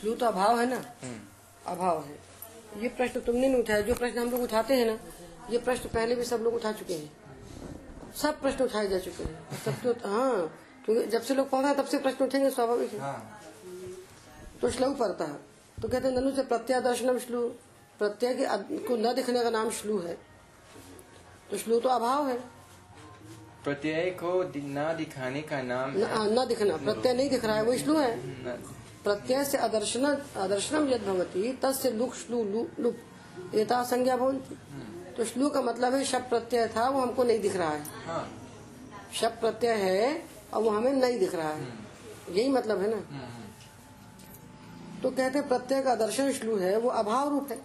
श्लू तो अभाव है ना? अभाव है। ये प्रश्न तुमने नहीं उठाया। जो प्रश्न हम लोग उठाते हैं ना ये प्रश्न पहले भी सब लोग उठा चुके हैं। सब प्रश्न उठाए जा चुके हैं। सब तो हाँ क्योंकि जब से लोग पढ़ रहे हैं तब से प्रश्न उठेंगे स्वाभाविक है। हाँ। तो श्लू पड़ता है। तो कहते हैं ननु से प्रत्यय दर्शनम श्लू। प्रत्यय के को न दिखने का नाम श्लू है। तो श्लू तो अभाव है। प्रत्यय को न दिखाने का नाम न, हाँ, न दिखना। प्रत्यय नहीं दिख रहा है वो श्लू है। प्रत्यय से अदर्शन अदर्शनम यद भवती तस्य लुक श्लू लु लुप। एता संज्ञा भवंती तो श्लू का मतलब है शब्द प्रत्यय था वो हमको नहीं दिख रहा है। हाँ। शब्द प्रत्यय है और वो हमें नहीं दिख रहा है। यही मतलब है ना? तो कहते हैं प्रत्यय का दर्शन श्लू है वो अभाव रूप है।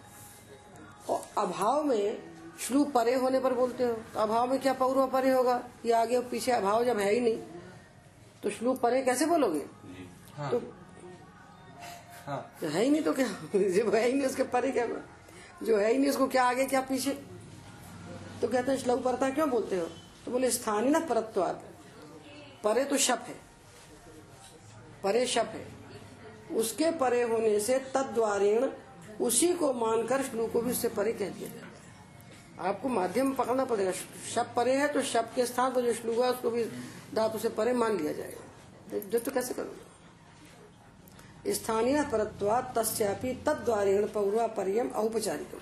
और अभाव में श्लू परे होने पर बोलते हो। तो अभाव में क्या पूर्व परे होगा? ये आगे पीछे अभाव जब है ही नहीं तो श्लू परे कैसे बोलोगे? हाँ। तो हाँ। है ही नहीं तो क्या? जब है ही नहीं, उसके परे क्या जो है ही नहीं, उसको क्या आगे, क्या पीछे? तो कहते हैं श्लव परता क्यों बोलते हो? तो बोले, स्थानीय ना परत्वाद परे तो शप है। परे शप है। उसके परे होने से तद्वारेण उसी को मानकर श्लू को भी उससे परे कह दिया आपको माध्यम पकड़ना पड़ेगा। शब परे है तो शब के स्थान पर जो श्लू है उसको भी धातु से परे मान लिया जाएगा। जो तो कैसे करोगे? स्थानीय परत्वा तस्यापि तद्वारेण पौर्वा परियम औपचारिक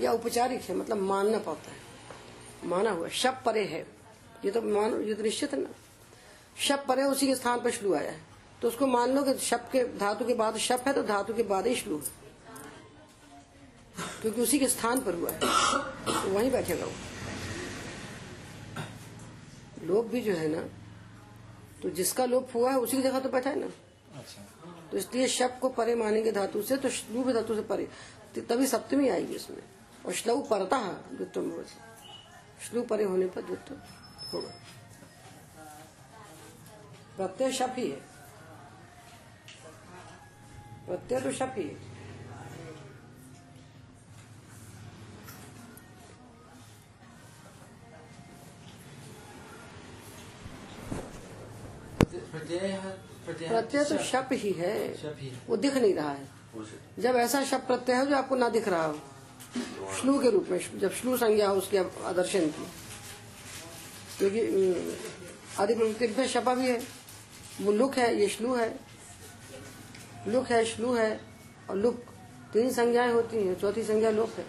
यह औपचारिक है मतलब मानना पड़ता है। माना हुआ शब परे है। ये तो मान, ये तो निश्चित है ना। शब परे उसी के स्थान पर श्लू आया है। तो उसको मान लो कि शब के धातु के बाद शब है तो धातु के बाद ही श्लू है। क्योंकि उसी के स्थान पर हुआ है। तो वहीं बैठेगा वो लोप भी जो है ना तो जिसका लोप हुआ है, उसी की जगह तो बैठा है ना। अच्छा। तो इसलिए शब को परे मानेंगे धातु से तो श्लू भी धातु से परे। तभी सप्तमी आएगी इसमें। और श्लव परता है द्वित्व श्लू परे होने पर द्वित्व होगा। प्रत्यय शप ही है। प्रत्यय तो शप ही है। प्रत्यय प्रत्यय तो शप ही है। शप। वो दिख नहीं रहा है। जब ऐसा शब्द प्रत्यय हो जो आपको ना दिख रहा हो। श्लू के रूप में जब श्लू संज्ञा हो उसके आदर्शन की। क्योंकि आदि प्रवृत्ति में शपा भी है। वो लुक है ये श्लू है। लुक है श्लू है और लुक। तीन संज्ञाएँ होती हैं चौथी संज्ञा लुक है।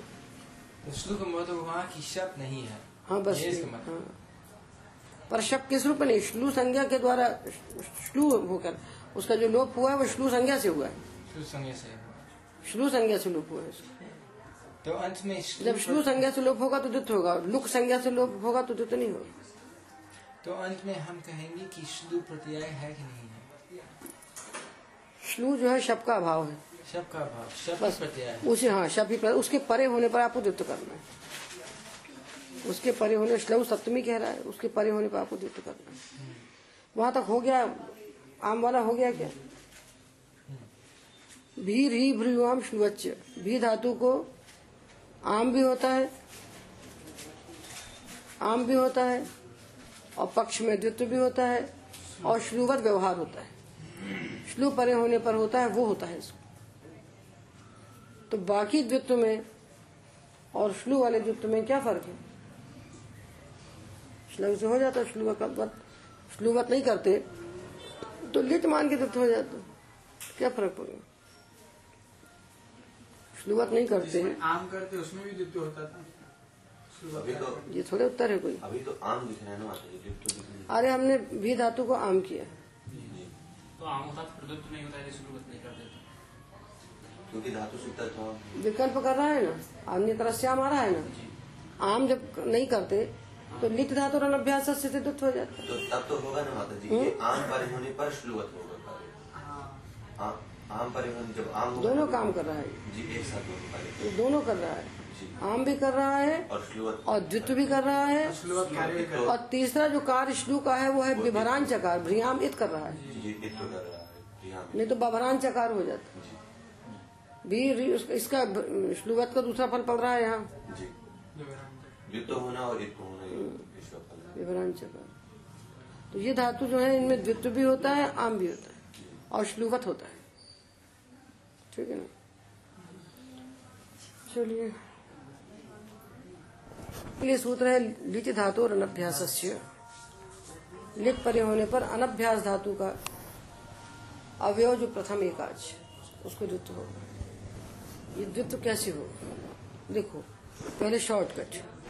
श्लोक का मतलब वहाँ की शब्द नहीं है। हाँ बस मतलब। हाँ। पर शब्द किस रूप में नहीं श्लू संज्ञा के द्वारा श्लू होकर उसका जो लोप हुआ है वो श्लू संज्ञा से हुआ है। श्लू संज्ञा से लोप हुआ है तो अंत में जब श्लू संज्ञा से लोप होगा तो द्वित होगा लुक संज्ञा से लोप होगा तो द्वित नहीं होगा। तो अंत में हम कहेंगे कि श्लू प्रत्यय है कि नहीं है? श्लू जो है शब का अभाव है। शब का अभाव बस प्रत्यय उसे हाँ शब ही उसके परे होने पर आपको द्वित करना है। उसके परे होने श्लव सप्तमी कह रहा है, उसके परे होने पर आपको द्वित करना वहाँ तक हो गया, आम वाला हो गया क्या? भी री भ्रुआम श्लुवच्च भी धातु को आम भी होता है, आम भी होता है, और पक्ष में द्वित्व भी होता है, और श्लुवत व्यवहार होता है। श्लू परे होने पर होता है, वो होता है इसको। तो बाकी द्वित्व में और श्लू वाले द्वित्व में क्या फ़र्क है? श्लव से हो जाता है श्लुवत श्लुवत नहीं करते तो लिट मान के द्वित्व हो जाता क्या फ़र्क पड़ेगा? श्लुवत नहीं करते हैं। आम करते उसमें भी द्वितीय होता था। अभी तो ये थोड़े उत्तर है कोई। अभी तो आम दिख रहे हैं ना माता लिप्त अरे हमने भी धातु को आम किया। तो आम होता तो नहीं होता है नहीं कर देते क्योंकि धातु था। विकल्प कर रहा है ना? अन्य तरह आम आ रहा है ना? आम जब नहीं करते तो लिट धातु और अभ्यास से सिद्ध हो जाता है। तो तब तो होगा ना माता जी ये आम परिहोने पर श्लुवत होगा। कार्य। आ- आम परिवहन जब आम दोनों तो- काम कर रहा है। जी एक साथ। ये दोनों कर रहा है। आम भी कर रहा है और श्लुवत और द्वित्व भी कर रहा है। और तीसरा जो कार्य श्लू का है वो है विभरान चकार भ्रियाम इत कर रहा है। जी इत तो कर रहा है यहाँ नहीं तो बभरान चकार हो जाता भी इसका श्लुवत का दूसरा फल पड़ रहा है यहाँ। होना और है। विभरान चकार तो ये धातु जो है इनमें द्वित्व भी होता है आम भी होता है और श्लुवत होता है। ठीक है ना? चलिए। ये सूत्र है लिच धातु और अनभ्यास लिख परे होने पर अनभ्यास धातु का अवयव जो प्रथम एकाच उसको द्वित्व होगा। ये द्वित्व कैसे हो देखो पहले शॉर्टकट